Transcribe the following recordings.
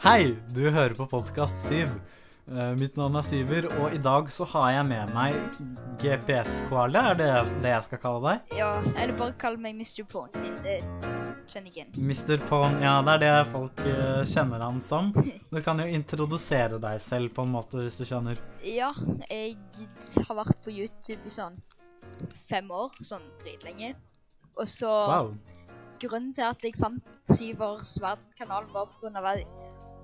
Hei, du hører på podkast 7. Eh, mitt navn er Syver, og i dag så har jeg med meg GPS-koale. Er det det jeg skal kalle deg? Ja, eller bare kall meg Mr. Siden det kjenner jeg igjen. Mr. Pon, ja, det er det folk eh, kjenner han som. Du kan jo introdusere deg selv på en måte, hvis du skjønner. Ja, jeg har vært på YouTube i sånn fem år, sånn dritlenge. Og så Wow. Grunnen til at jeg fant Syvers verden-kanal, var at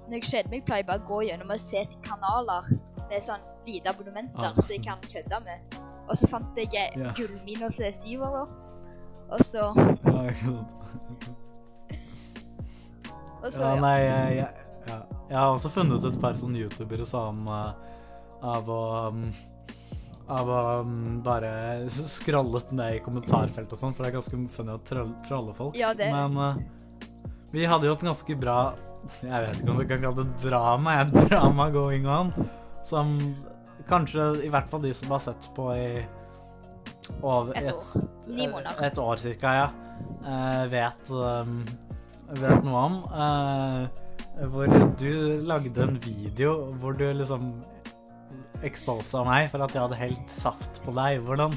når jeg kjeder meg, pleier jeg bare å gå gjennom og se til kanaler med sånn lite abonnementer Ah. så jeg kan kødde med. Og så fant jeg eh, Ja. gullmina til Syver, da. Og så. Og så, Ja, ja. nei, jeg, jeg, ja. jeg har også funnet et par sånne youtubere som uh, av å um, av å um, bare skrallet ned i kommentarfeltet og sånn, for det er ganske funny å troll, trolle folk. Ja, det- Men uh, vi hadde jo et ganske bra Jeg vet ikke om du kan kalle det drama, et drama going on, som kanskje i hvert fall de som har sett på i over Et år. Ni måneder. Et år cirka, ja. eh, vet, um, vet noe om. eh, hvor du lagde en video hvor du liksom exposa meg for at jeg hadde helt saft på deg. Hvordan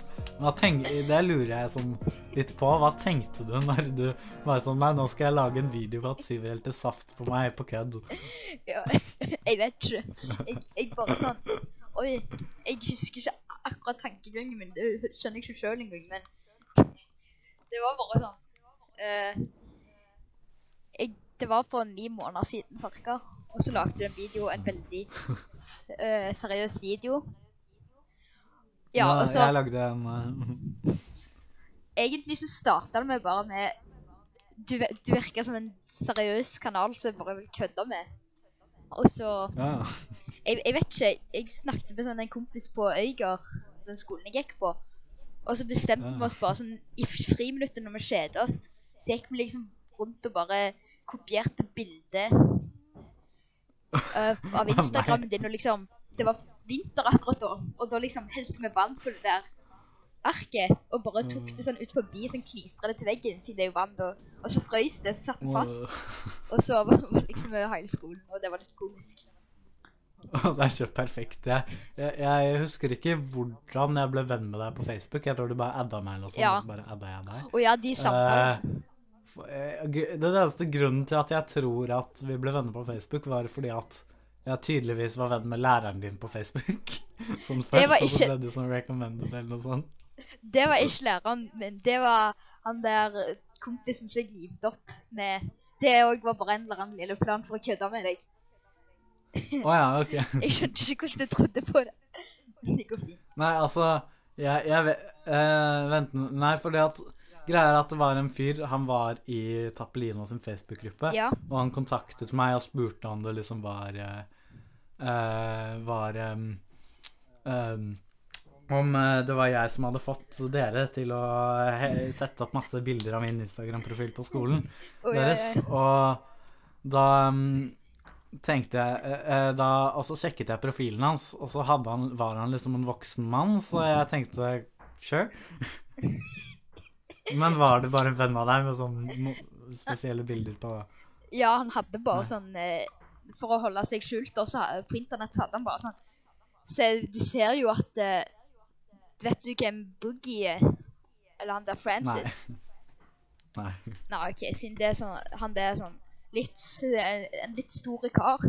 Det lurer jeg sånn litt på. Hva tenkte du når du var sånn Nei, nå skal jeg lage en video hvor at Syv helte saft på meg på kødd. Ja, jeg vet ikke. Jeg, jeg bare sånn Oi, jeg husker ikke akkurat tankegangen min. Det skjønner jeg ikke sjøl engang, men det var bare sånn uh, jeg, Det var for ni måneder siden ca. og så lagde du en video, en veldig eh, seriøs video. Ja, og så Jeg lagde en eh, egentlig så starta det med bare med Du, du virker som en seriøs kanal som jeg bare vil kødde med. Og så Ja. jeg, jeg vet ikke, jeg snakket med sånn en kompis på Øygar, den skolen jeg gikk på. Og så bestemte Ja. vi oss bare sånn, i friminuttet når vi kjedet oss, så gikk vi liksom rundt og bare kopierte bildet uh, av Instagrammen din, og liksom, det var vinter akkurat da, og da liksom helte vi vann på det der arket, og bare tok det sånn ut forbi, sånn klistra det til veggen, siden det er jo vann da, og så frøys det, så satt fast, og så var var liksom hele skolen, og det var litt komisk. Det er ikke perfekt. Jeg, jeg, jeg husker ikke hvordan jeg ble venn med deg på Facebook. Jeg tror du bare adda meg eller noe sånt. Ja. og så bare adda jeg deg. Og ja, de samtalene, Eh, eh, Den eneste grunnen til at jeg tror at vi ble venner på Facebook, var fordi at jeg tydeligvis var venn med læreren din på Facebook. Sånn først, var og så ikke- ble du sånn recommended eller noe sånt. Det var ikke læreren min. Det var han der kompisen som jeg livte opp med. Det òg var bare en eller annen lille plan for å kødde med deg. Å ja, ok. Jeg skjønte ikke hvordan du trodde på det. Men det går fint. Nei, altså Jeg, jeg vet eh, Vent Nei, fordi at Greia er at det var en fyr Han var i Tappelino sin Facebook-gruppe. Ja. Og han kontaktet meg og spurte om det liksom var eh, eh, Var um, em, Om eh, det var jeg som hadde fått dere til å he sette opp masse bilder av min Instagram-profil på skolen ja, deres. Og da um, tenkte jeg eh, eh, da, Og så sjekket jeg profilen hans, og så han, var han liksom en voksen mann, så jeg tenkte sure. Men var det bare en venn av deg med sånne spesielle bilder på ja, han hadde bare Nei. sånn eh, For å holde seg skjult, og så på internett hadde han bare sånn Se, du ser jo at eh, Vet du hvem Boogie er? Eller han der Francis? Nei. Nei, OK, siden det er sånn Han der er sånn litt eh, En litt store kar.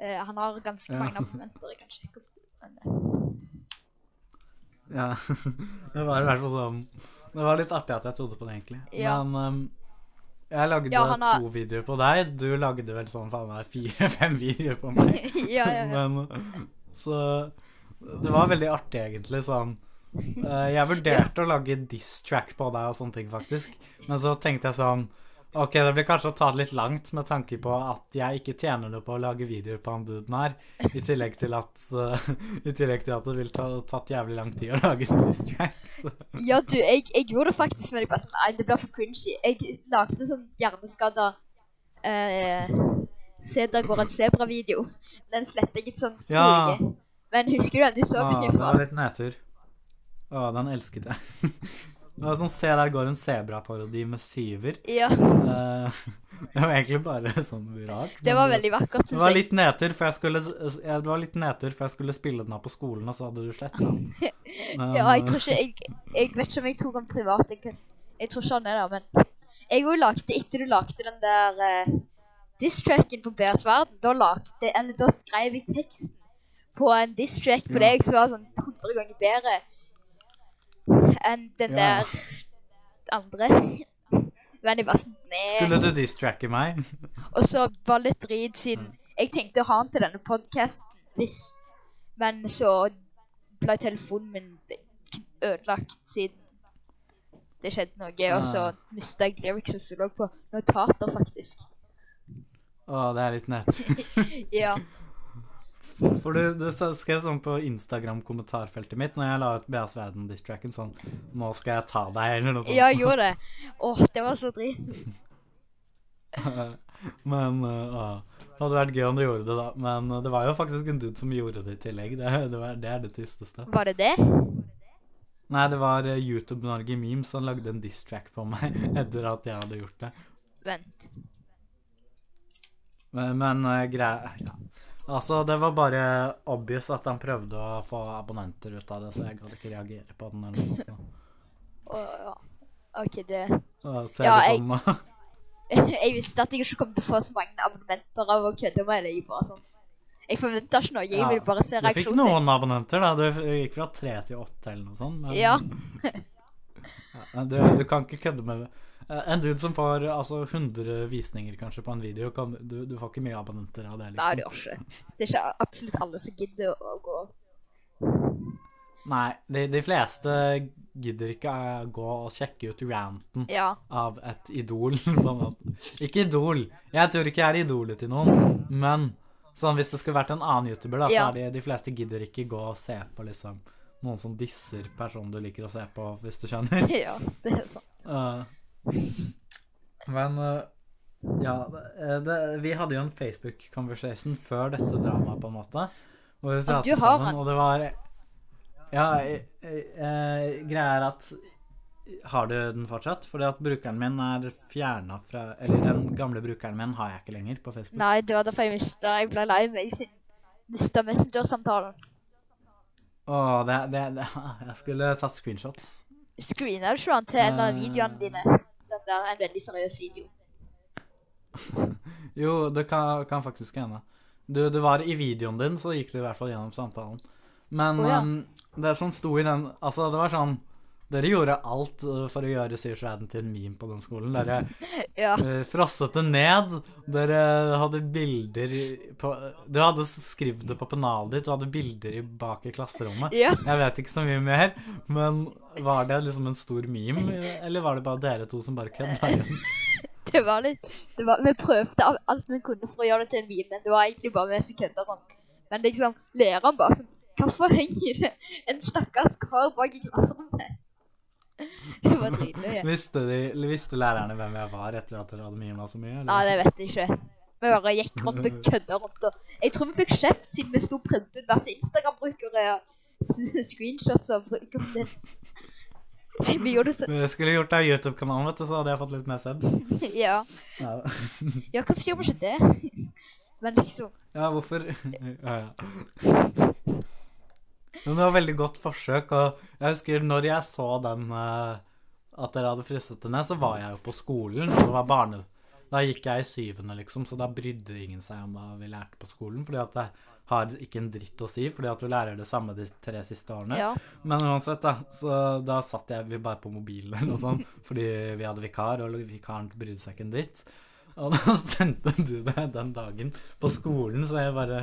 Uh, han har ganske Ja. mange abonnenter. Jeg kan sjekke opp. Men, eh, Ja. Det var i hvert fall sånn Det var litt artig at jeg trodde på det, egentlig. Ja. Men um, jeg lagde Ja, har- to videoer på deg. Du lagde vel sånn faen meg fire-fem videoer på meg. ja, ja, ja. Men Så det var veldig artig, egentlig. Sånn eh, Jeg vurderte å lage diss-track på deg og sånne ting, faktisk. Men så tenkte jeg sånn OK, det blir kanskje å ta det litt langt med tanke på at jeg ikke tjener noe på å lage videoer på han duden her. I tillegg til at uh, I tillegg til at det ville ta, tatt jævlig lang tid å lage en diss-track. Ja, du, jeg, jeg gjorde det faktisk, med deg, bare sånn Nei, det blir for cringy. Jeg lagde sånn hjerneskada eh, Se, der går en sebra-video. Den sletter jeg ikke sånn Ja. uker. Men husker du den? Du så Ah, det var litt nedtur. Å, den elsket jeg. Det var sånn, Se der går en sebraparodi med syver. Ja. Eh, det var egentlig bare sånn rart. Det var veldig vakkert, Det var jeg. litt nedtur, for jeg skulle, var litt nedtur, for jeg skulle spille den av på skolen, og så hadde du sletta den. Ja, jeg tror ikke Jeg, jeg vet ikke om jeg tok den privat. Jeg, jeg tror ikke han er der, men jeg òg lagde Etter du lagde den der uh, diss-tracken på Beas verden, da lagde Eller da skrev jeg teksten på en diss-track på Ja. deg som var sånn 100 ganger bedre enn den Ja. der andre. Men jeg bare sånn Nei. Skulle du distracke meg? Og så var det litt drit siden jeg tenkte å ha den til denne podcasten visst, men så ble telefonen min ødelagt siden det skjedde noe, og så Ah. mista jeg lyrics som lå på notater, faktisk. Å, det er litt nett. Ja. For du, du skrev sånn på Instagram-kommentarfeltet mitt når jeg la ut BS Verden-distracken sånn 'Nå skal jeg ta deg', eller noe sånt. ja, jeg gjorde det. Åh, det var så dritt. Men uh, Det hadde vært gøy om du gjorde det, da. Men uh, det var jo faktisk en dude som gjorde det i tillegg. Det, det, var, det er det tristeste. Var det det? Nei, det var uh, YouTube Norge Memes som lagde en diss-track på meg etter at jeg hadde gjort det. Vent. Men, men uh, greia ja. Altså, det var bare obvious at han prøvde å få abonnenter ut av det, så jeg gadd ikke reagere på den eller noe sånt. da. Ja. OK, det ja, Ja, jeg-? Jeg visste at jeg ikke kom til å få så mange abonnenter av å kødde med det. Jeg bare sånn Jeg forventa ikke noe. Jeg Ja, ville bare se Du fikk noen abonnenter, da. Du gikk fra tre til åtte eller noe sånt. Men, Ja. Du, du kan ikke kødde med det. En dude som får altså 100 visninger kanskje på en video, kan, du, du får ikke mye abonnenter av det. Nei, liksom. det gjør ikke. Det er ikke absolutt alle som gidder å å gå. Nei, de, de fleste gidder ikke å gå og sjekke ut ranten Ja. av et idol. Ikke idol. Jeg tror ikke jeg er idolet til noen, men sånn hvis det skulle vært en annen YouTuber, da, Ja. så er de, de fleste gidder ikke gå og se på liksom noen som disser personen du liker å se på, hvis du skjønner. ja, det er sant. Uh, men uh, ja, det, det, vi hadde jo en Facebook-conversation før dette dramaet, på en måte. Hvor vi pratet har sammen, og det var Ja, eh, eh, greia er at Har du den fortsatt? Fordi at brukeren min er fjerna fra Eller den gamle brukeren min har jeg ikke lenger på Facebook. Nei, det var derfor jeg mista Jeg ble lei meg siden mista Messenger-samtalen. Åh, det, det, det Jeg skulle tatt screenshots. Screener du ikke til en av Eh. videoene dine? Den der er en veldig seriøs video. Jo, det kan, kan faktisk hende. Du, det var i videoen din, så gikk du i hvert fall gjennom samtalen. Men oh, ja. um, det som sto i den Altså, det var sånn Dere gjorde alt uh, for å gjøre Syrsverden til en meme på den skolen. Dere Ja. uh, frosset det ned. Dere hadde bilder på Du hadde skrevet det på pennalet ditt, du hadde bilder bak i klasserommet. Ja. Jeg vet ikke så mye mer, men var det liksom en stor meme, eller var det bare dere to som bare kødda rundt? Det var litt det var, Vi prøvde alt vi kunne for å gjøre det til en meme, men det var egentlig bare vi som kødda rundt. Men liksom, læreren bare sånn Hvorfor henger det en stakkars kar bak i klasserommet? Det var dritløye. Visste, de, visste lærerne hvem jeg var etter at dere hadde mima så mye? eller? Nei, det vet jeg ikke. Vi bare gikk rundt og kødda rundt. Og jeg tror vi fikk kjeft siden vi sto og printet ut masse Instagram-brukere og screenshots av brukeren din. Siden vi gjorde det så Jeg skulle gjort deg YouTube-kanalen, vet du, så hadde jeg fått litt mer subs. Ja. Ja, Ja, hvorfor gjør vi ikke det? Men liksom ja hvorfor Ja, ja. Men det var veldig godt forsøk, og jeg husker når jeg så den eh, At dere hadde frosset den ned, så var jeg jo på skolen, det var barne... Da gikk jeg i syvende, liksom, så da brydde ingen seg om hva vi lærte på skolen. Fordi at det har ikke en dritt å si, fordi at du lærer det samme de tre siste årene. Ja. Men uansett, da. Så da satt jeg vi bare på mobilen eller noe sånt, fordi vi hadde vikar, og vikaren brydde seg ikke en dritt. Og da sendte du det den dagen på skolen, så jeg bare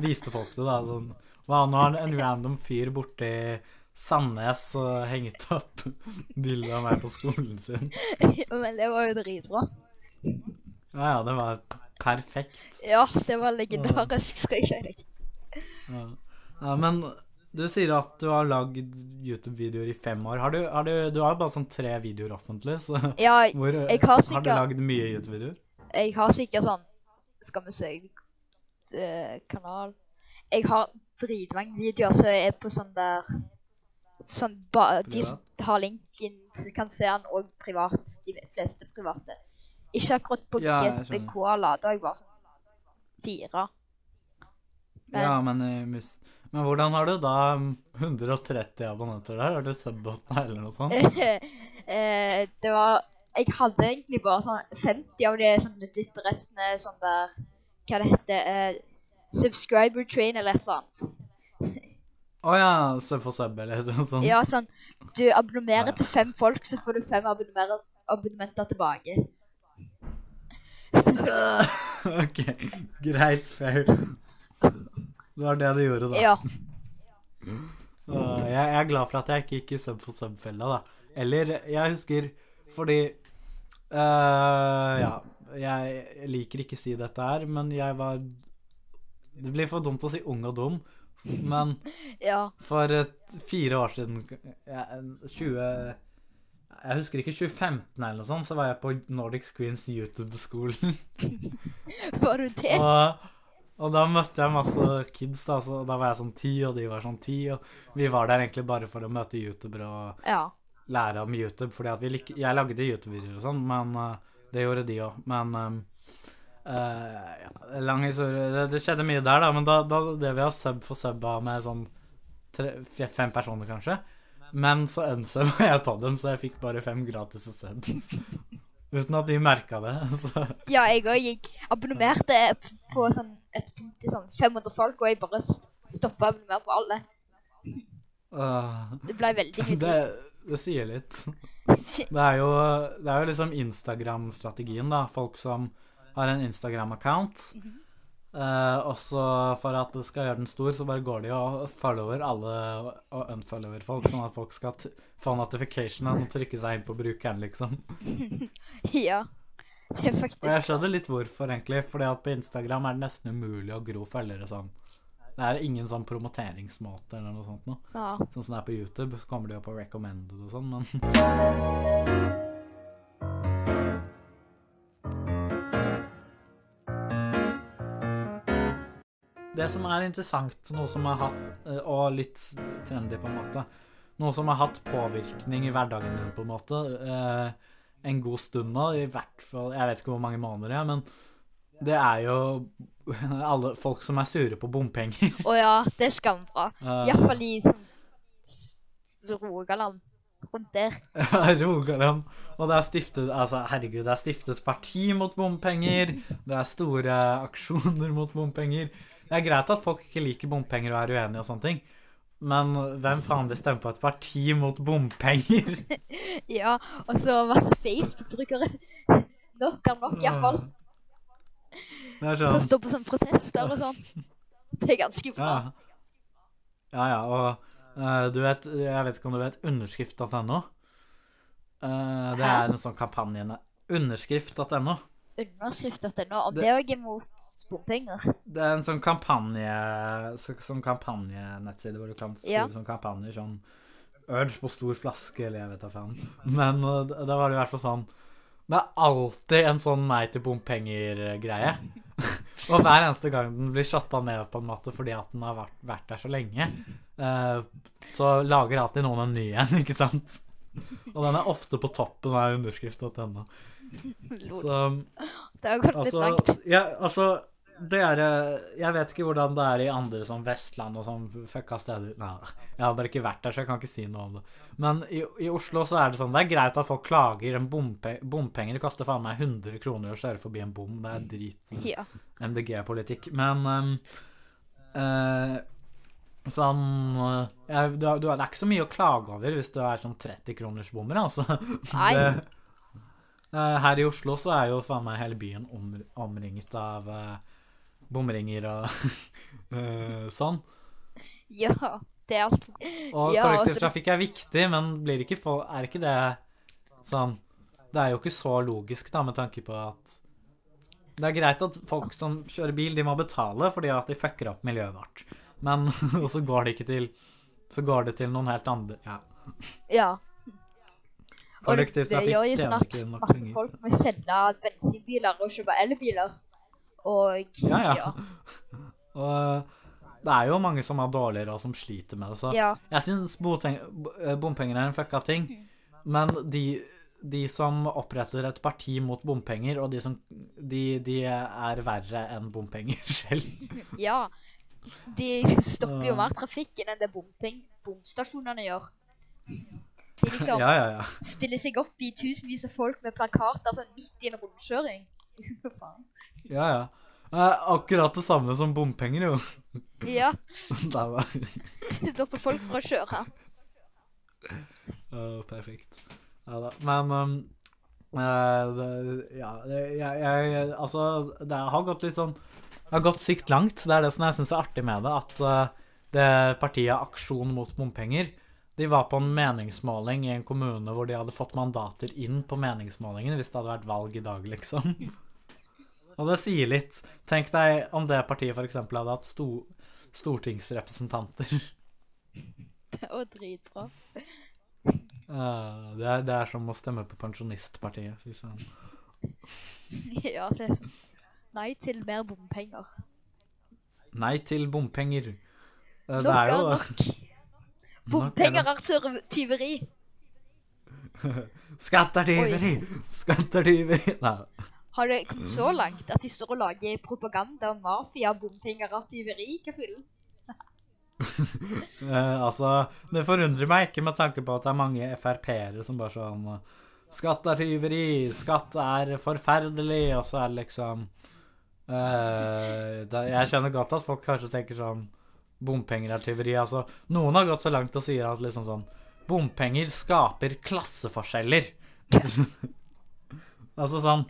viste folk det, da. Sånn Hva, nå har en random fyr borti Sandnes og hengt opp bilde av meg på skolen sin. Men det var jo dritbra. Ja, ja, det var perfekt. Ja, det var legendarisk, skal jeg si. Ja. ja, men du sier at du har lagd YouTube-videoer i fem år. Har du, har du, du har jo bare sånn tre videoer offentlig, så Ja, hvor, har har du sikkert- lagd mye YouTube-videoer? jeg har sikkert sånn Skal vi se eh, Kanal Jeg har dritmange videoer som er på sånn der sånn ba, De som har linken, kan se den òg privat. De fleste private. Ikke akkurat på Ja, GSB. Koala. Da jeg bare sånn fire. Men- Ja, men, eh, mus men hvordan har du da mm, 130 abonnenter der? Har du subbota eller noe sånt? eh, det var Jeg hadde egentlig bare sånn 50 av de sånn legit, resten er sånn der Hva det heter uh, Subscriber train eller et eller annet. Å ja, sub for sub eller noe sånt? Ja, sånn Du abonnerer Ja. til fem folk, så får du fem abonnementer, tilbake. ok, greit, fair. Det var det du gjorde, da. Ja. Uh, jeg, jeg er glad for at jeg ikke gikk i sub for sub-fella, da. Eller, jeg husker fordi uh, Ja, jeg liker ikke å si dette her, men jeg var Det blir for dumt å si ung og dum, men Ja. for et, fire år siden ja, 20 Jeg husker ikke 2015 eller noe sånt, så var jeg på Nordic Screens YouTube-skolen. Var du det? Og, og da møtte jeg masse kids, da. Så da var jeg sånn ti, og de var sånn ti. Og vi var der egentlig bare for å møte youtubere og Ja. lære om YouTube. Fordi at vi lik Jeg lagde YouTube-videoer og sånn, men eh, det gjorde de òg. Men um, uh, ja, lang historie. Det, det skjedde mye der, da. Men da, da det vi har sub for subba med sånn tre, fem personer, kanskje. Men så unsubba jeg på dem, så jeg fikk bare fem gratis subs. Uten at de merka det. Så ja, jeg òg. Jeg abonnerte på sånn et punkt til sånn 500 folk, og jeg bare stoppa å abonnere på alle. uh, Det ble veldig mye det, sier litt. Det er jo, det er jo liksom Instagram-strategien, da. Folk som har en Instagram-account. eh, og så for at det skal gjøre den stor, så bare går de og follower alle og unfollower folk, sånn at folk skal få notification og trykke seg inn på brukeren, liksom. Ja. Det er faktisk Og jeg skjønner litt hvorfor, egentlig. Fordi at på Instagram er det nesten umulig å gro følgere sånn. Det er ingen sånn promoteringsmåte eller noe sånt noe. Ja. Sånn som det er på YouTube, så kommer det jo på recommended og sånn, men Det som er interessant, noe som har hatt, eh, og litt trendy på en måte, noe som har hatt påvirkning i hverdagen din på en måte, eh, en god stund nå, i hvert fall, jeg vet ikke hvor mange måneder jeg, men det er jo alle folk som er sure på bompenger. Å ja, det er skambra. Uh, Iallfall i sånn Rogaland. Rundt der. Rogaland. Og det er stiftet altså herregud, det er stiftet parti mot bompenger. Det er store aksjoner mot bompenger. Det er greit at folk ikke liker bompenger og er uenige og sånne ting. Men hvem faen vil stemme på et parti mot bompenger? Ja, og så masse Facebook-brukere. Nok er nok, iallfall. Er Som sånn står på sånn protester og sånn. Det er ganske bra. Ja. Ja, ja, og uh, du vet Jeg vet ikke om du vet underskrift.no? Uh, det Hæ? er en sånn kampanje Underskrift.no. Underskrift.no. Om Det- òg er mot bompenger. Det er en sånn kampanje så, Sånn kampanjenettside hvor du kan skrive Ja. sånn kampanjer sånn Urge på stor flaske, eller jeg vet da faen. Men uh, da var det i hvert fall sånn Det er alltid en sånn nei til bompenger-greie. Og hver eneste gang den blir shotta ned på en måte fordi at den har vært, vært der så lenge, eh, så lager alltid noen en ny en, ikke sant? Og den er ofte på toppen av underskrift.no. Så Det har gått litt Altså, langt. ja, altså det er eh, Jeg vet ikke hvordan det er i andre sånn Vestland og sånn fucka steder. Nei, jeg har bare ikke vært der, så jeg kan ikke si noe om det. Men i, i Oslo så er det sånn Det er greit at folk klager. En bompe, bompenger koster faen meg 100 kroner å kjøre forbi en bom. Det er drit Ja. MDG-politikk. Men um, uh, sånn eh, jeg, du, du, Det er ikke så mye å klage over hvis du er sånn 30-kronersbommer, altså. Nei. Det, her i Oslo så er jo faen meg hele byen om, omringet av eh, bomringer og eh, sånn. ja. Det er alt. Og Ja, kollektivtrafikk er viktig, men blir ikke for, er ikke det sånn Det er jo ikke så logisk, da, med tanke på at Det er greit at folk som kjører bil, de må betale fordi at de fucker opp miljøet vårt. Men og så går det ikke til Så går det til noen helt andre Ja. Ja. Og det, det gjør jo sånn at masse folk må selge bensinbiler og kjøpe elbiler. Og Ja, ja. Og Det er jo mange som har dårligere og som sliter med det, så Ja. jeg syns bompenger er en fucka ting. Men de, de som oppretter et parti mot bompenger, og de som De, de er verre enn bompenger selv. Ja. De stopper jo mer trafikken enn det bompeng bomstasjonene gjør. De liksom Ja, ja, ja. stiller seg opp i tusenvis av folk med plakater sånn midt i en rundkjøring. Ja, ja. Akkurat det samme som bompenger, jo. Ja, Der var stopper folk fra å kjøre. Å, perfekt. Ja da. Men um, uh, det, Ja, det, jeg, jeg Altså, det har gått litt sånn Det har gått sykt langt. Det er det som jeg syns er artig med det, at uh, det partiet Aksjon mot bompenger de var på en meningsmåling i en kommune hvor de hadde fått mandater inn på meningsmålingen hvis det hadde vært valg i dag, liksom. Og det sier litt. Tenk deg om det partiet f.eks. hadde hatt sto stortingsrepresentanter. Det var dritbra. Uh, det, er, det er som å stemme på Pensjonistpartiet. fy søren. Ja, det Nei til mer bompenger. Nei til bompenger. Uh, det er er jo nok. Bompenger er tyv- tyveri. Skatt er tyveri! Skatt er tyveri! Nei. Har det kommet så langt at de står og lager propaganda om mafia, bompenger og tyveri? Hva fillen? Eh, altså, det forundrer meg ikke med tanke på at det er mange Frp-ere som bare sånn Skatt er tyveri, skatt er forferdelig, og så er det liksom eh, det, Jeg skjønner godt at folk kanskje tenker sånn Bompenger er tyveri. Altså, noen har gått så langt og sier at liksom sånn Bompenger skaper klasseforskjeller. altså sånn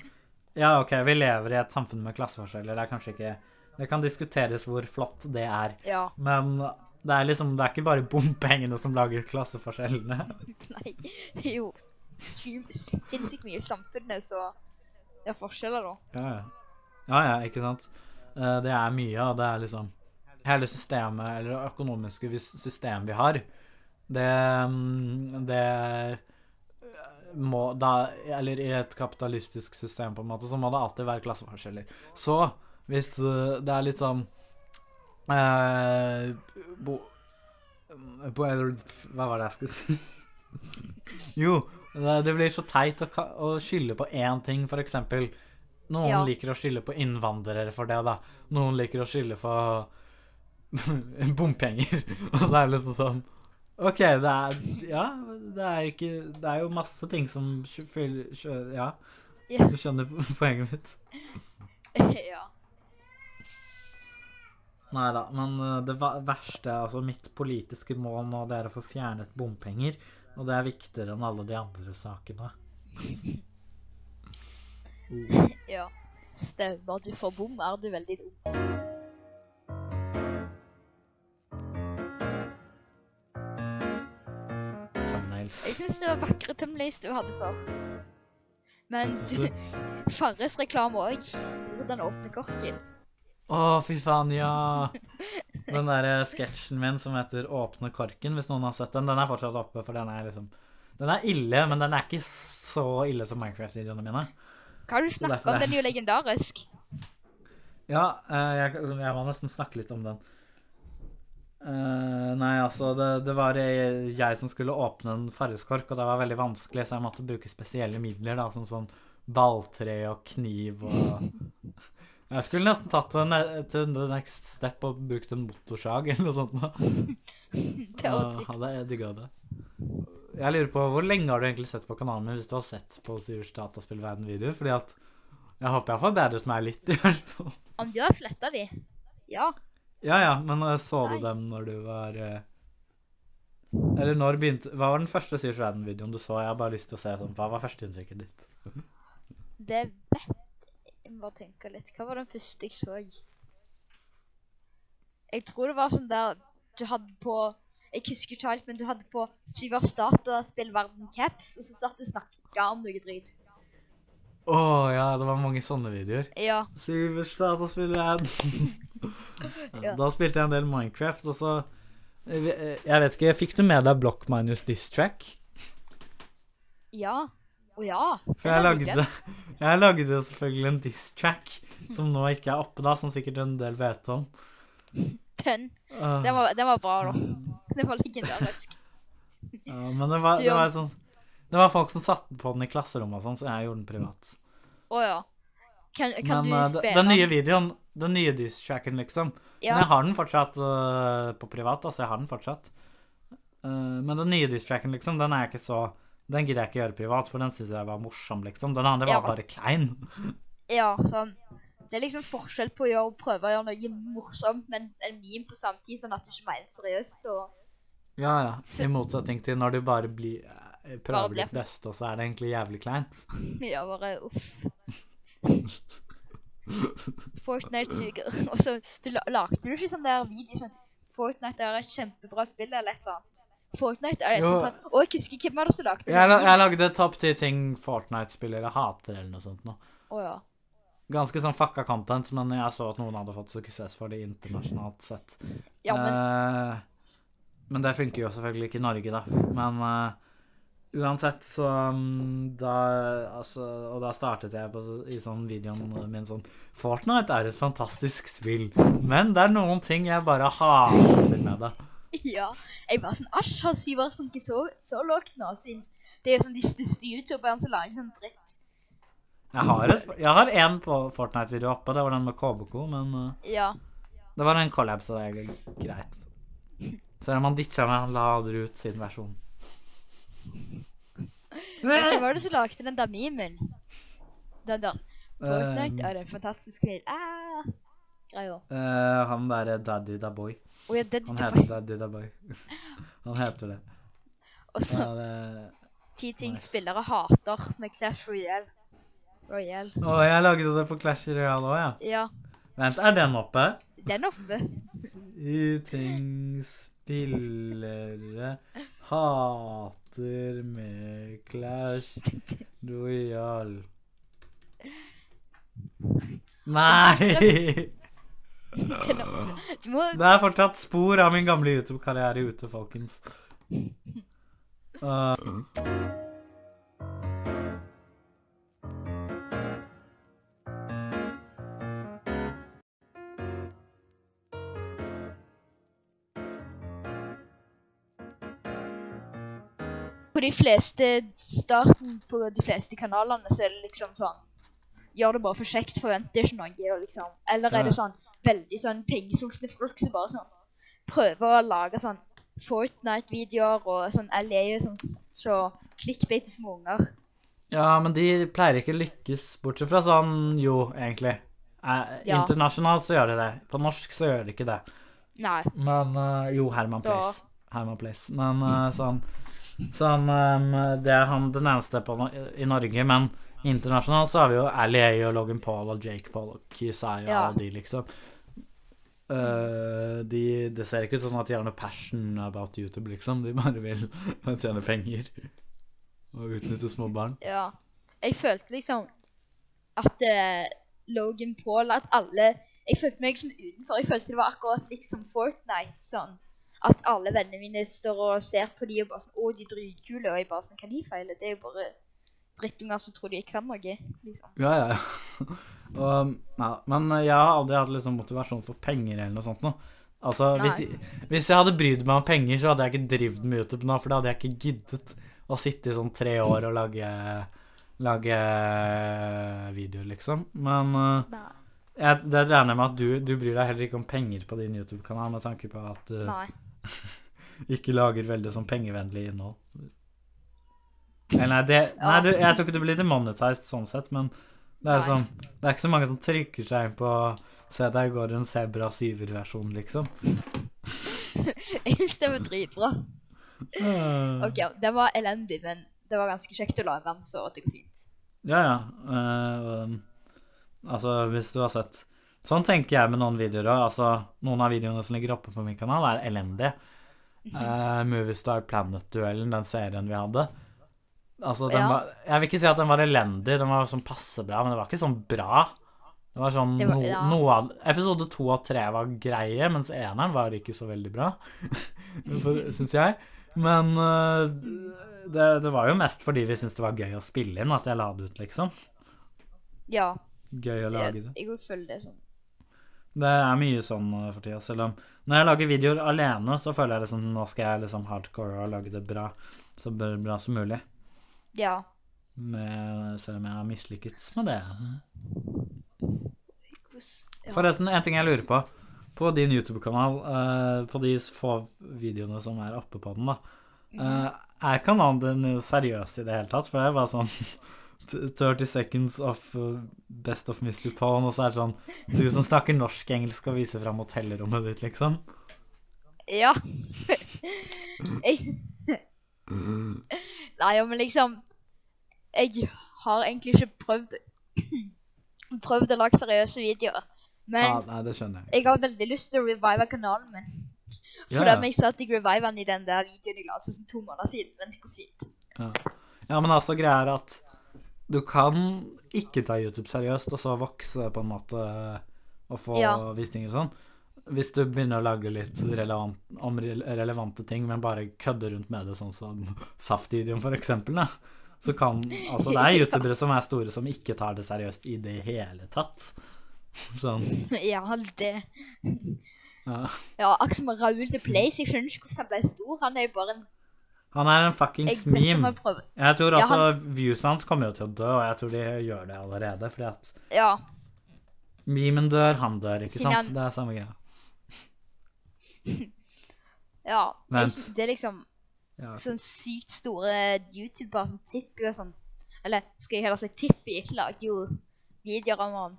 Ja, OK, vi lever i et samfunn med klasseforskjeller. Det er kanskje ikke Det kan diskuteres hvor flott det er. Ja. Men det er liksom, det er ikke bare bompengene som lager klasseforskjellene. Nei, det er jo sy- sinnssykt mye i samfunnet, så det er forskjeller, da. Ja, ja. Ja, ja, ikke sant. Eh, Det er mye, og det er liksom Hele systemet, eller det økonomiske systemet vi har, det mm, Det må da Eller i et kapitalistisk system, på en måte, så må det alltid være klasseforskjeller. Så hvis eh, det er litt sånn eh, bo, bo, Hva var det jeg skulle si? Jo, det, blir så teit å, å skylde på én ting, for eksempel. Noen Ja. liker å skylde på innvandrere for det, da. Noen liker å skylde på bompenger. Og så er det liksom sånn OK, det er Ja, det er ikke Det er jo masse ting som fyller Ja, Ja. du skjønner poenget mitt. ja. Nei da, men uh, det verste, altså mitt politiske mål nå, det er å få fjernet bompenger. Og det er viktigere enn alle de andre sakene. ja. Stemmer. Du får bom, er du veldig dum. Jeg syns det var vakre thumbnails du hadde for. Men? Farres reklame òg. Hvordan åpne korken. Å, fy faen, ja! Den der eh, sketsjen min som heter 'Åpne korken', hvis noen har sett den, den er fortsatt oppe, for den er liksom Den er ille, men den er ikke så ille som Minecraft-videoene mine. Hva har du snakka om? Den er jo legendarisk. Ja, eh, jeg, jeg må nesten snakke litt om den. Eh, nei, altså, det, det var eh, jeg som skulle åpne en fargeskork, og det var veldig vanskelig, så jeg måtte bruke spesielle midler, da, som sånn balltre og kniv og Jeg skulle nesten tatt det til the next step og brukt en motorsag eller noe sånt. Da. Og hadde jeg digga det. Jeg lurer på, Hvor lenge har du egentlig sett på kanalen min hvis du har sett på Sivers dataspillverden-videoer? Fordi at jeg håper jeg har forbedret meg litt, i hvert fall. Om du har sletta de? Ja. Ja, ja, men eh, så du Nei. dem når du var eh, Eller når begynte Hva var den første Sivers verden-videoen du så? Jeg har bare lyst til å se sånn, Hva var førsteinntrykket ditt? Det vet jeg. Må tenke litt. Hva var den første jeg så? Jeg tror det var sånn der du hadde på Jeg husker ikke alt, men du hadde på Syvers dataspillverden caps, og så satt du og snakka om noe drit. Å ja, det var mange sånne videoer. Ja. Sivers dataspillverden. Ja. Da spilte jeg en del Minecraft, og så eh, Jeg vet ikke, fikk du med deg Block minus Diss Track? Ja. Å ja. For jeg lagde, jeg lagde selvfølgelig en diss track, som nå ikke er oppe, da, som sikkert en del vet om. Den, Øh, den, var, den var bra, da. Den var legendarisk. ja, men det var, det var sånn Det var folk som satte på den i klasserommet og sånn, så jeg gjorde den privat. Å ja. Kan, kan Men du øh, spille den, nye videoen, den nye diss-tracken, liksom Ja. Men jeg har den fortsatt uh, på privat, altså. Jeg har den fortsatt. Uh, men den nye diss-tracken, liksom, den er jeg ikke så Den gidder jeg ikke gjøre privat, for den syns jeg var morsom, liksom. Den andre var bare klein. Ja, sånn. Det er liksom forskjell på å gjøre, prøve å gjøre noe morsomt, men en meme på samme tid, sånn at du ikke mener seriøst. Og Ja, ja. I motsetning til når du bare blir eh, Bare prøver blir ditt beste, og så er det egentlig jævlig kleint. ja, bare uff. Fortnite suger. Og så du, lagde du ikke sånn der video sånn Fortnite er et kjempebra spill, eller et eller annet? Fortnite er et sånt Og jeg husker hvem var det som lagde Jeg, la, jeg lagde topp ti ting Fortnite-spillere hater, eller noe sånt nå. Oh, ja. Ganske sånn fucka content, men jeg så at noen hadde fått suksess for det internasjonalt sett. Ja, men Eh, men det funker jo selvfølgelig ikke i Norge, da. Men eh, uansett, så mm, da Altså, og da startet jeg på, i sånn videoen min sånn Fortnite er et fantastisk spill, men det er noen ting jeg bare hater med det. Ja. Jeg var sånn Æsj, har Syver sunket så, så lågt nå? Siden det er jo sånn de største youtuberne som lager sånn dritt. Jeg har, et, jeg har en på Fortnite-video oppe, det var den med KBK, men eh, Ja. det var en collab, så det er greit. Selv om han ditcha meg, han lader ut sin versjon. Hvem var det som lagde den der memen? Den der. Fortnite Eh, er en fantastisk spill. Ah, greia. Uh, han derre Daddy Da Boy. Oh, ja, Daddy Han da heter Daddy Da Boy. Han heter det. og så Ja, det ti ting nice. spillere hater med Clash Royale. Royale. Å, jeg lagde det på Clash Royale òg, ja. Ja, Vent, er den oppe? den oppe. Ti ting spillere hater med Clash Royal. Nei! Det er fortsatt spor av min gamle YouTube-karriere ute, folkens. Uh, På de fleste starten på de fleste kanalene så er det liksom sånn Gjør det bare for kjekt, forventer ikke noe. Liksom, eller er det sånn veldig sånn pengesultne folk som bare sånn prøver å lage sånn Fortnite-videoer og sånn LA og sånn så clickbait små unger. ja, men de pleier ikke å lykkes, bortsett fra sånn Jo, egentlig. Eh, Ja. Internasjonalt så gjør de det. På norsk så gjør de ikke det. Nei. Men uh, Jo, Herman Place. Herman Place. Men uh, sånn Sånn eh, Det er han den eneste på, i Norge, men internasjonalt så har vi jo LA og Logan Paul og Jake Paul og Kisai og Ja. de, liksom. Uh, de, det ser ikke ut sånn at de har noe passion about YouTube, liksom. De bare vil tjene penger og utnytte små barn. Ja. Jeg følte liksom at uh, Logan Paul At alle Jeg følte meg liksom utenfor. Jeg følte det var akkurat liksom Fortnite. sånn At alle vennene mine står og ser på de og bare sånn Å, de er dritkule. Og jeg bare sånn Hva de feiler? Det er jo bare drittunger som tror de kan noe. liksom. Ja, ja. og, ja, men jeg har aldri hatt liksom motivasjon for penger eller noe sånt nå. Altså, hvis, Nei. hvis jeg hadde brydd meg om penger, så hadde jeg ikke drevet med YouTube nå, for da hadde jeg ikke giddet å sitte i sånn tre år og lage, lage videoer, liksom. Men uh, jeg, det regner jeg med at du, du bryr deg heller ikke om penger på din YouTube-kanal, med tanke på at Nei. ikke lager veldig sånn pengevennlig innhold. Nei, det, nei du, jeg tror ikke du blir demonetized sånn sett, men det er, sånn, det er ikke så mange som trykker seg inn på Se, der går en Sebra 7-versjon, liksom. Jeg syns det var dritbra. Uh, Ok, det var elendig, men det var ganske kjekt å lage den, så det går fint. Ja, ja. Uh, altså, hvis du har sett Sånn tenker jeg med noen videoer òg. Altså, noen av videoene som ligger oppe på min kanal, er elendige. Uh, Moviestar Planet-duellen, den serien vi hadde. Altså, den Ja. var Jeg vil ikke si at den var elendig, den var sånn passe bra, men det var ikke sånn bra. Det var sånn Det var- no, ja. noe av Episode to og tre var greie, mens eneren var ikke så veldig bra, syns jeg. Men uh, det, det var jo mest fordi vi syntes det var gøy å spille inn at jeg la det ut, liksom. Ja. Gøy å lage det. jeg jeg føler det sånn. Det er mye sånn eh, for tida. Selv om når jeg lager videoer alene, så føler jeg liksom nå skal jeg liksom hardcore og lage det bra. Så bra som mulig. Ja. Med, selv om jeg har mislykkes med det. Forresten, en ting jeg lurer på. På din YouTube-kanal, eh, på de få videoene som er oppe på den, da. eh, er kanalen din seriøs i det hele tatt? For det er bare sånn 30 seconds of uh, best of Mr. Pone, og så er det sånn Du som snakker norsk-engelsk og viser fram hotellrommet ditt, liksom. Ja. jeg... Nei, men liksom Jeg har egentlig ikke prøvd Prøvd å lage seriøse videoer. Men ah, nei, det skjønner jeg. jeg har veldig lyst til å revive kanalen min. For Ja, da jeg satt jeg revive den i den der videoen jeg la ut for sånn to måneder siden. Men det går fint. ja. ja, men altså, greia er at du kan ikke ta YouTube seriøst, og så vokse på en måte og få Ja. visninger og sånn. Hvis du begynner å lage litt relevant, om relevante ting, men bare kødder rundt med det, sånn som Saft-videoen for eksempel, da. Så kan Altså, det er youtubere som er store, som ikke tar det seriøst i det hele tatt. Sånn. Ja, det Ja. Ja, akkurat som Raoul The Place. Jeg skjønner ikke hvordan han ble stor. Han er jo bare en Han er en fuckings meme. jeg tror Ja, altså viewsene hans kommer jo til å dø, og jeg tror de gjør det allerede, fordi at Ja. memen dør, han dør, ikke Siden sant? han- Det er samme greia. Ja. Vent. det er liksom Ja. sånn sykt store youtubere som Tippi og sånn. Eller skal jeg heller si Tippi lager jo videoer om han.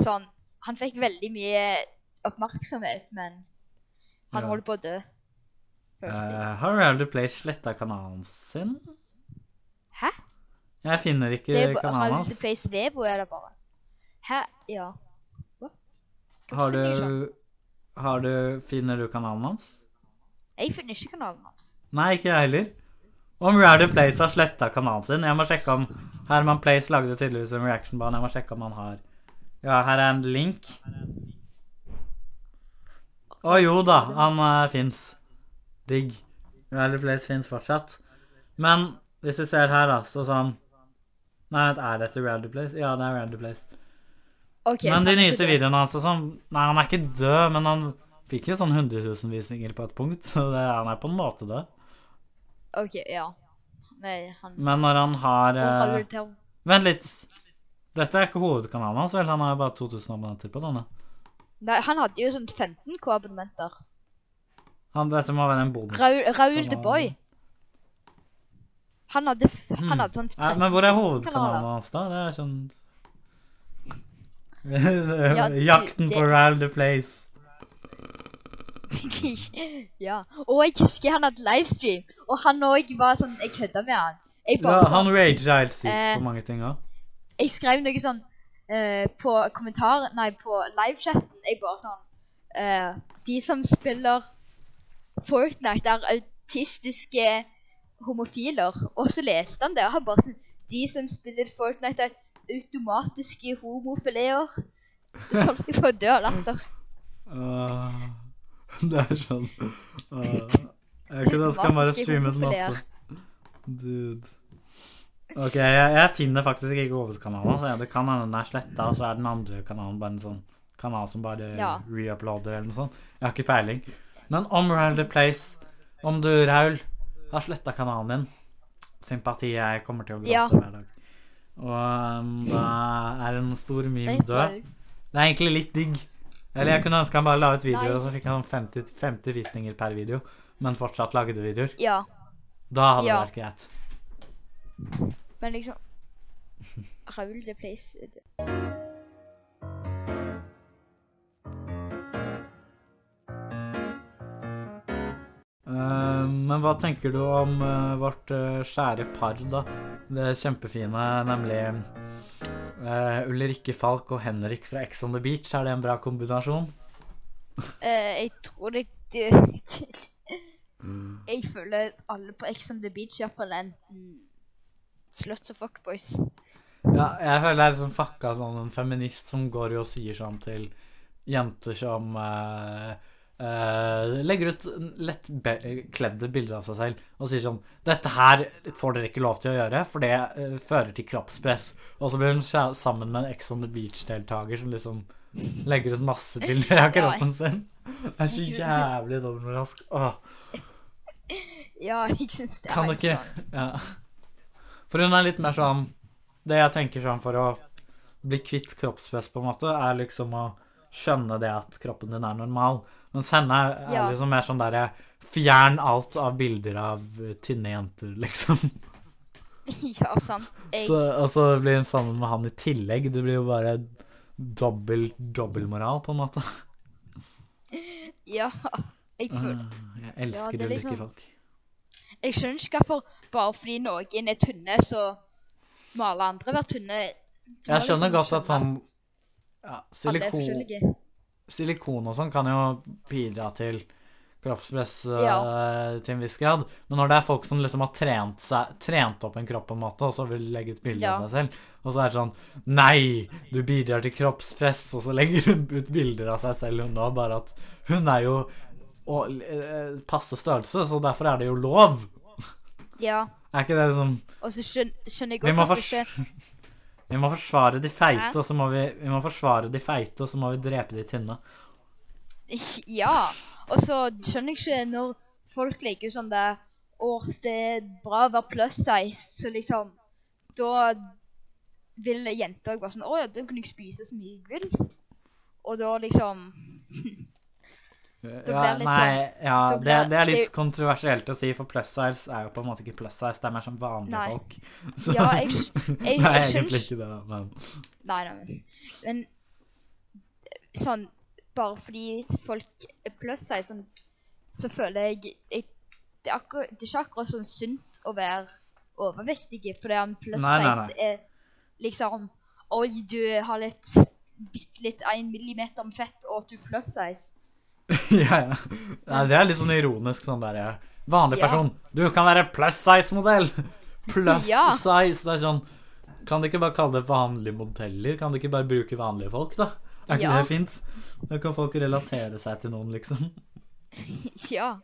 Sånn Han fikk veldig mye oppmerksomhet, men han Ja. holder på å dø. Eh, har Reality Play sletta kanalen sin? Hæ? Jeg finner ikke bare kanalen hans. Har. Place Vevo, er det bare. Hæ? Ja. What? Har du Har du Finner du kanalen hans? Jeg finner ikke kanalen hans. Nei, ikke jeg heller. Om Reality Place har sletta kanalen sin Jeg må sjekke om Herman Place lagde tydeligvis en reaction-ban. Jeg må sjekke om han har Ja, her er en link. Å jo da, han uh, fins. Digg. Reality Place fins fortsatt. Men hvis du ser her, da, så sånn Nei, vent, er dette Reality Place? Ja, det er Reality Place. Okay, Men de nyeste videoene hans altså, sånn Nei, han er ikke død, men han fikk jo sånn 100 000 visninger på et punkt, så det, han er på en måte død. Ok, ja. Nei, han... Men når han har eh, Vent litt. Dette er ikke hovedkanalen hans, vel? Han har jo bare 2000 abonnenter på denne. Nei, han hadde jo sånn 15k abonnementer. Han, dette må være en bonus. Raul, the Boy. Han hadde, f- Hmm. han hadde sånn Ja, men hvor er 13 hovedkanalen hans, da? Det er sånn Ja, du, Jakten på det- Ral the Place. ja. Og jeg husker han hadde livestream, og han òg var sånn Jeg kødda med han. Ja, han sånn, helt sykt Eh, på mange ting òg. jeg skrev noe sånn eh, på kommentar... Nei, på livechatten. Jeg bare sånn eh, De som spiller Fortnite, er autistiske homofiler. Og så leste han det, og han bare sånn De som spiller Fortnite, er automatiske homofileer. Så holdt jeg på å dø av latter. Uh, det er sånn uh, Jeg kunne ønske han bare streamet masse. Dude. Ok, jeg, jeg finner faktisk ikke hovedkanalen. Altså. Det kan hende den er sletta, og så er den andre kanalen bare en sånn kanal som bare Ja. reuploader eller noe sånt. Jeg har ikke peiling. Men om Raul the Place, om du, Raul, har sletta kanalen din Sympati, jeg kommer til å gråte Ja. hver dag. Og um, da er en stor meme død. Det er egentlig litt digg. Eller jeg kunne ønske han bare la ut videoer, og så fikk han 50, 50 visninger per video, men fortsatt lagde videoer. Ja, Da hadde Ja. det vært greit. men liksom Raul the Place men hva tenker du om eh, vårt eh, skjære par, da? Det kjempefine, nemlig eh, Ulrikke Falk og Henrik fra Ex on the Beach. Er det en bra kombinasjon? Eh, jeg tror det, det Jeg føler alle på Ex on the Beach iallfall er enten sluts og fuckboys. Ja, jeg føler jeg er liksom fucka sånn en feminist som går og sier sånn til jenter som eh, eh, legger ut lettkledde bilder av seg selv og sier sånn 'Dette her får dere ikke lov til å gjøre, for det uh, fører til kroppspress.' Og så blir hun sammen med en Ex on the Beach-deltaker som liksom legger ut masse bilder av kroppen sin. Det er så jævlig dobbeltmoralsk. Ja, jeg syns det er kan ikke sånn. Ja. For hun er litt mer sånn Det jeg tenker sånn for å bli kvitt kroppspress, på en måte, er liksom å skjønne det at kroppen din er normal. Mens henne er, er Ja. liksom mer sånn derre Fjern alt av bilder av eh, tynne jenter, liksom. Ja, sant. Jeg, Så, og så blir hun sammen med han i tillegg. Det blir jo bare dobbel dobbeltmoral, på en måte. ja, jeg føler Ah, Jeg elsker det er ulike liksom- folk. Jeg skjønner ikke hvorfor bare fordi noen er tynne, så må alle andre være tynne. Jeg skjønner liksom godt at sånn ja, silikon. Silikon og sånn kan jo bidra til kroppspress eh, Ja. til en viss grad. Men når det er folk som liksom har trent, seg, trent opp en kropp på en måte, og så vil legge ut bilde av seg selv, og så er det sånn Nei, du bidrar til kroppspress, og så legger hun ut bilder av seg selv, hun da, bare at hun er jo og, eh, passe størrelse, så derfor er det jo lov. Ja, Er ikke det liksom og så skjønner, skjønner jeg godt hvorfor ikke vi må forsvare de feite, og så må vi, vi må forsvare de feite, og så må vi drepe de tynne. Ja. Og så skjønner jeg ikke når folk liker sånn der Å, det er bra å være plus size, så liksom Da vil jenter være sånn Å ja, da kan jeg spise så mye jeg vil. Og da liksom Ja, nei, ja, da det, det er litt kontroversielt å si, for plus size er jo på en måte ikke plus size, det er mer som vanlige Nei. folk. Så, Ja, jeg, jeg, jeg, det er egentlig ikke det, men Nei, nei, men, men sånn Bare fordi folk er plus size, sånn, så føler jeg, jeg det, er akkurat, det er ikke akkurat sånn sunt å være overvektig, fordi en plus Nei, size er liksom Oi, du har litt bitte litt én millimeter med fett, og du plus size. ja, ja. Nei, det er litt sånn ironisk sånn derre. Vanlig person. Du kan være plus size-modell! Plus Ja. size. Det er sånn Kan de ikke bare kalle det vanlige modeller? Kan de ikke bare bruke vanlige folk, da? Er ikke Ja. det fint? Da kan folk relatere seg til noen, liksom. Ja.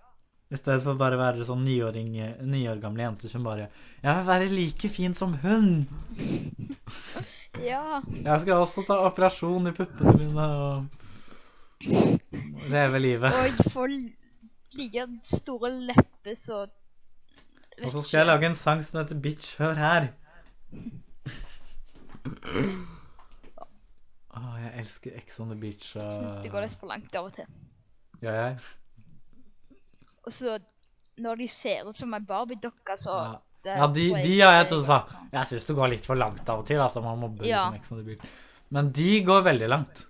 I stedet for bare å være sånn niåring, ni år gamle jenter som bare Jeg vil være like fin som hun! Ja. Jeg skal også ta operasjon i puppene mine og leve livet. Og får like store lepper, så Og så skal jeg lage en sang som heter Bitch, hør her. Åh, jeg elsker Ex on the Beach. Jeg syns det går litt for langt av og til. Gjør jeg? Og så når de ser ut som ei Barbie-dokke, så Ja. det Ja, de, de ja, jeg trodde du sa. Jeg syns det går litt for langt av og til, altså. Man mobber Ja. liksom Ex on the Beach. Men de går veldig langt.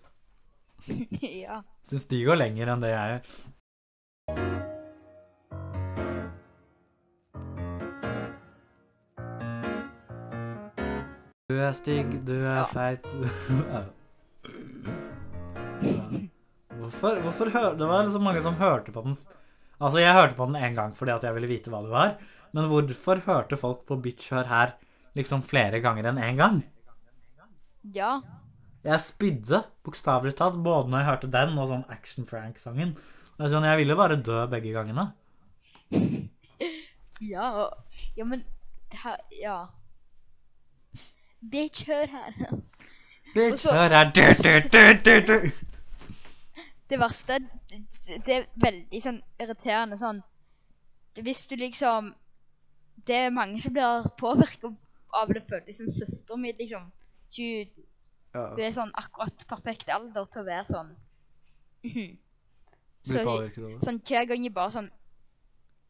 ja. Syns de går lenger enn det jeg gjør. Du er stygg, du er Ja. feit Ja. Hvorfor, hvorfor hør, Det var så mange som hørte på den Altså, jeg hørte på den én gang fordi at jeg ville vite hva det var. Men hvorfor hørte folk på Bitch Hør her liksom flere ganger enn én gang? ja. Jeg spydde, bokstavelig talt, både når jeg hørte den og sånn Action Frank-sangen. Sånn, Jeg ville bare dø begge gangene. Ja, og- ja, men her, Ja. Bitch, hør her. Bitch, hør her du, du, du, du, du. Det verste det, er veldig sånn irriterende sånn Hvis du liksom Det er mange som blir påvirka av det, føler som søsteren søstera mi, liksom. Hun, Ja, Du er sånn akkurat perfekt alder til å være sånn mhm. Så blir hun- påvirket av det. sånn hver gang jeg bare sånn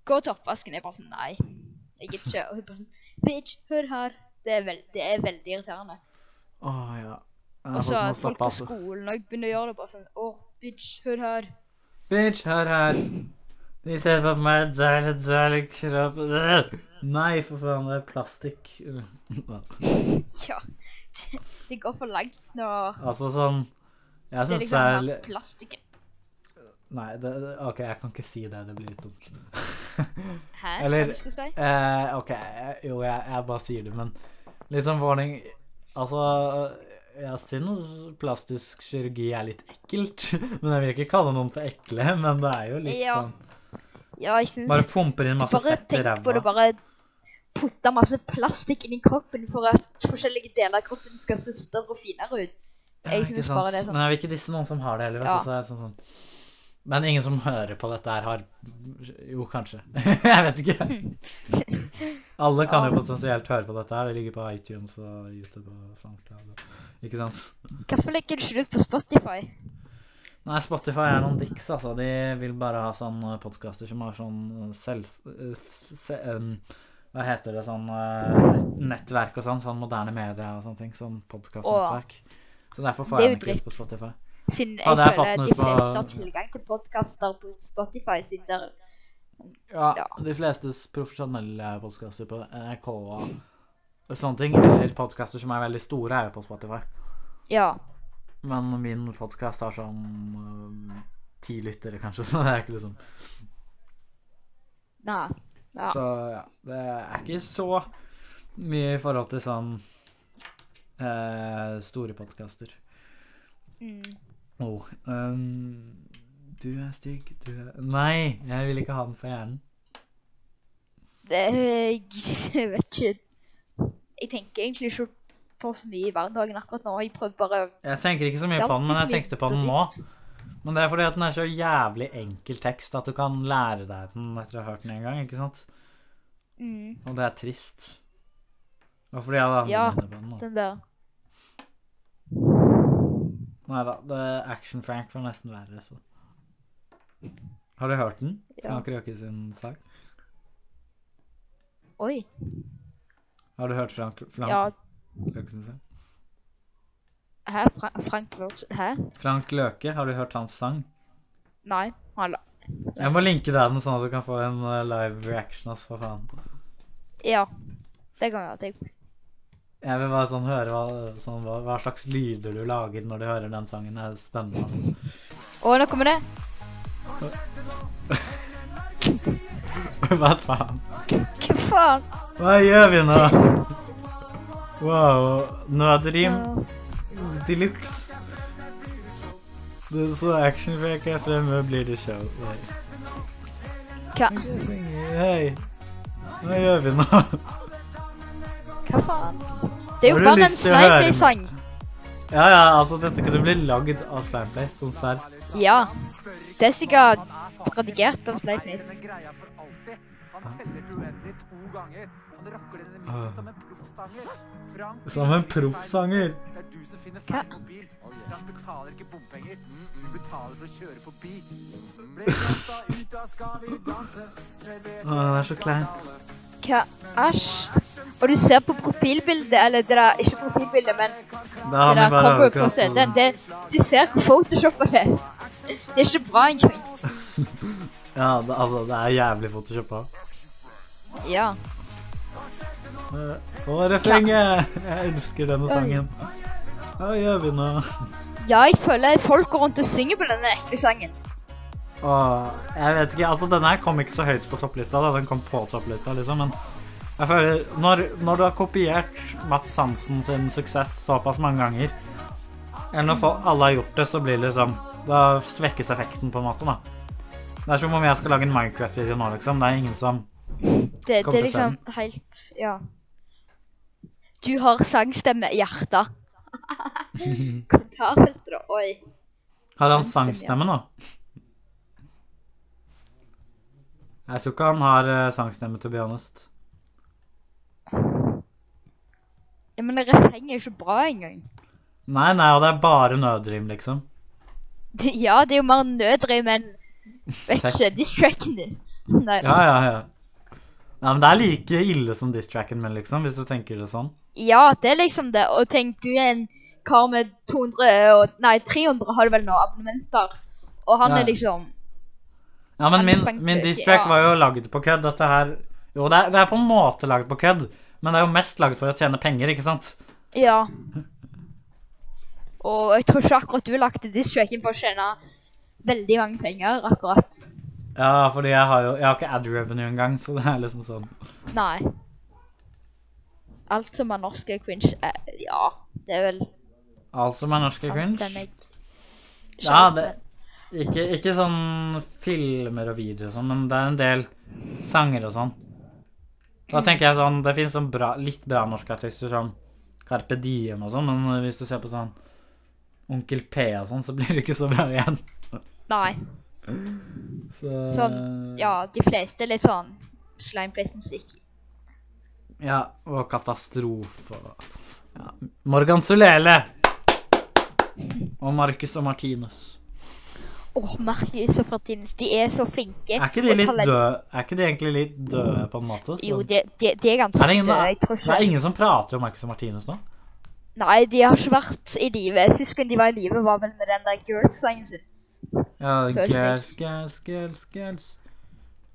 Gå til oppvasken. Jeg bare sånn Nei. Jeg gidder ikke. Og hun bare sånn Bitch, hør her. Det er, veld, det er veldig irriterende. Åh, ja. Ja, Og så folk på altså. skolen og begynner å gjøre det bare sånn Å, bitch, hør her. Bitch, hør her. De ser på meg, deilig, deilig kropp. Nei, for faen, det er plastikk. Ja. Det, går for langt når Altså sånn Jeg syns det liksom er den plastikken. Nei, det, OK, jeg kan ikke si det. Det blir litt dumt. Hæ? Eller- Hva du skulle si? Eh, OK, jo, jeg, jeg bare sier det, men liksom warning Altså, jeg syns plastisk kirurgi er litt ekkelt. Men jeg vil ikke kalle noen for ekle, men det er jo litt Ja. sånn Ja, Bare pumper inn masse Bare fett i tenk på det, bare putte masse plastikk inn i kroppen for at forskjellige deler av kroppen skal se større og finere ut. Jeg synes bare det er sånn. Men jeg vil ikke disse noen som har det heller. Ja. det sånn, sånn. Men ingen som hører på dette her, har Jo, kanskje. jeg vet ikke. Alle kan jo potensielt høre på dette her. Det ligger på iTunes og YouTube og SoundCloud. Ikke sant? Hvorfor legger du ikke ut på Spotify? Nei, Spotify er noen dicks, altså. De vil bare ha sånne podkaster som har sånn selv... Se, em, hva heter det, sånn eh, nettverk og sånn. Sånn moderne media og sånne ting. Sånn podkastnettverk. Så derfor får jeg ikke ut på Spotify. Siden jeg Hadde jeg fått føler de på- fleste har tilgang til podkaster på Spotify, siden der Ja, Ja. de fleste profesjonelle podkaster på NRK og sånne ting, eller podkaster som er veldig store, er jo på Spotify. Ja. Men min podkast har sånn eh, ti lyttere, kanskje, så det er ikke liksom Nei. Ja. Så ja, det er ikke så mye i forhold til sånn eh, store podkaster. Mm. Oh, um, du er stygg, du er Nei, jeg vil ikke ha den på hjernen. Det Jeg vet ikke. Jeg tenker egentlig ikke på så mye i hverdagen akkurat nå. Jeg prøver bare Jeg tenker ikke så mye på den, men jeg tenkte på den nå. Men det er fordi at den er så jævlig enkel tekst at du kan lære deg den etter å ha hørt den en gang, ikke sant? mm, Og det er trist. Og fordi jeg hadde Ja, på den. da. Den der. Nei da, det Action Frank var nesten verre, så. Har du hørt den? Ja. Frank Røke sin sang? Oi. Har du hørt Frank, Frank Ja. Løke sin sang? Hæ? Fra Frank Vågs Hæ? Frank Løke, har du hørt hans sang? Nei. Han la Jeg må linke deg den sånn at du kan få en eh, live reaction, ass, for faen. Ja. Det kan jeg tenke Jeg vil bare sånn høre hva, sånn, hva, hva slags lyder du lager når du hører den sangen. Det er spennende, ass. Å, nå kommer det. Hva faen? Hva faen? Hva gjør vi nå? Wow. Nødrim Ja. De luxe. Det så actionfreak er fremme, blir det show. Hva, Hei. Hva gjør vi nå? hva faen? Det er jo bare en Slimeplay-sang. Ja, ja, altså, dette kunne bli lagd av Slimeplay, sånn serr. Ja. Det er sikkert redigert av Slimeplay. Han teller til uendelig to ganger. Han rocker denne som en proffsanger. Som en proffsanger. Hva? feil mobil. Frank betaler ikke bompenger. Hun betaler for å kjøre forbi. Ble kasta ut av Skal vi danse. Å, det er så kleint. Hva? Æsj. Og du ser på profilbildet, eller det der, ikke profilbildet, men Det det har vi der bare cover på akkurat Det, du ser hvor photoshoppa det er. Det er ikke bra engang. Ja, det, altså, det er jævlig photoshoppa. Ja. Eh, Og refrenget! Jeg elsker denne sangen. Hva gjør vi nå? Ja, jeg føler folk går rundt og synger på denne ekle sangen. Åh, jeg vet ikke, altså denne her kom ikke så høyt på topplista da, den kom på topplista liksom, men jeg føler, når, når du har kopiert Mats Hansen sin suksess såpass mange ganger, eller når folk, alle har gjort det, så blir det liksom, da svekkes effekten på en måte da. Det er som om jeg skal lage en Minecraft-video nå liksom, det er ingen som, Det, det er liksom helt Ja. Du har sangstemme i hjertet. Kommentarfeltet, da. Oi. har han Sangstemme, nå? Jeg tror ikke han har eh, sangstemme, to be honest. Ja, men refrenget er ikke bra engang. Nei, nei, og det er bare nødrim liksom. Det- Ja, det er jo mer nødrim enn Vet Tekst. ikke, distracken din. Nei. Ja, ja, ja. Nei, men det er like ille som diss-tracken min, liksom, hvis du tenker det sånn. Ja, det er liksom det. Og tenk, du er en kar med 200 og Nei, 300 har du vel nå, abonnementer. Og han Ja. er liksom Ja, men min, min distrack ja. var jo laget på kødd. Dette her Jo, det er, det er på en måte laget på kødd, men det er jo mest laget for å tjene penger, ikke sant? Ja. Og jeg tror ikke akkurat du lagde distracken for å tjene veldig mange penger, akkurat. Ja, fordi jeg har jo Jeg har ikke ad revenue engang, så det er liksom sånn Nei. Alt som er norsk er cringe. Eh, ja, det er vel Alt som er norsk er jeg Ja, det ikke, ikke sånn filmer og videoer og sånn, men det er en del sanger og sånn. Da tenker jeg sånn Det fins sånn bra, litt bra norske artister som Carpe Diem og sånn, men hvis du ser på sånn Onkel P og sånn, så blir det ikke så bra igjen. Nei. Så Sånn, ja, de fleste litt sånn Slimeplace-musikk. Ja, og katastrofe. og- Ja. Morgan Sulele! Og Marcus og Martinus. Åh, Marcus og Martinus, de er så flinke. Er ikke de litt døde? Er ikke de egentlig litt døde, på en måte? Jo, de, de, de er ganske er ingen, døde. Jeg tror det er ingen som prater om Marcus og Martinus nå? Nei, de har ikke vært i live. Sist gang de var i live, var vel med den der Girls-sangen sin. Ja, girls, girls, girls, girls.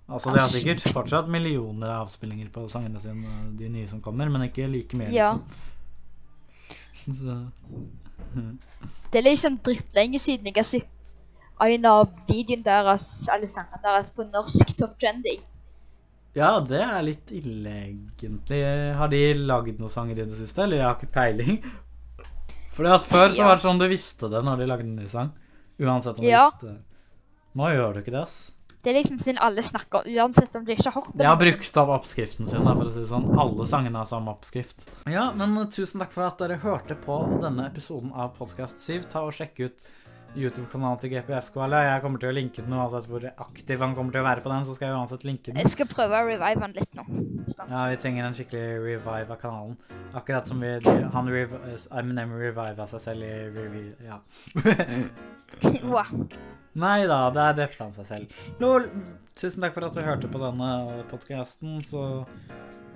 Altså, de har sikkert fortsatt millioner av avspillinger på sangene sine, de nye som kommer, men ikke like mye, Ja. liksom. Så Det er liksom drittlenge siden jeg har sett en av videoene deres, alle sangene deres, på norsk top trending. Ja, det er litt ille, egentlig. Har de lagd noen sanger i det siste, eller jeg har ikke peiling? Fordi at før så var det sånn du visste det når de lagde en ny sang. Uansett om du Ja. visste Nå gjør du ikke det, ass. Det er liksom siden alle snakker, uansett om du ikke har hørt det. Jeg har brukt opp oppskriften sin, da, for å si det sånn. Alle sangene har samme oppskrift. Ja, men tusen takk for at dere hørte på denne episoden av Podkast 7. Ta og Sjekk ut YouTube-kanalen til GPS-koala. Jeg kommer til å linke den uansett hvor aktiv han kommer til å være på den. så skal jeg uansett linke den. Jeg skal prøve å revive han litt nå. Ja, vi trenger en skikkelig revive av kanalen. Akkurat som vi, han rev, Eminem reviva seg selv i revi... Ja. Wow. Nei da, der drepte han seg selv. Lol. Tusen takk for at du hørte på denne podkasten. Så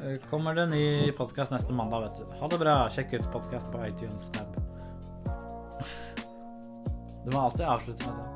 eh, kommer det ny podkast neste mandag, vet du. Ha det bra. Sjekk ut podkast på iTunes. Snap. Du må alltid avslutte med det.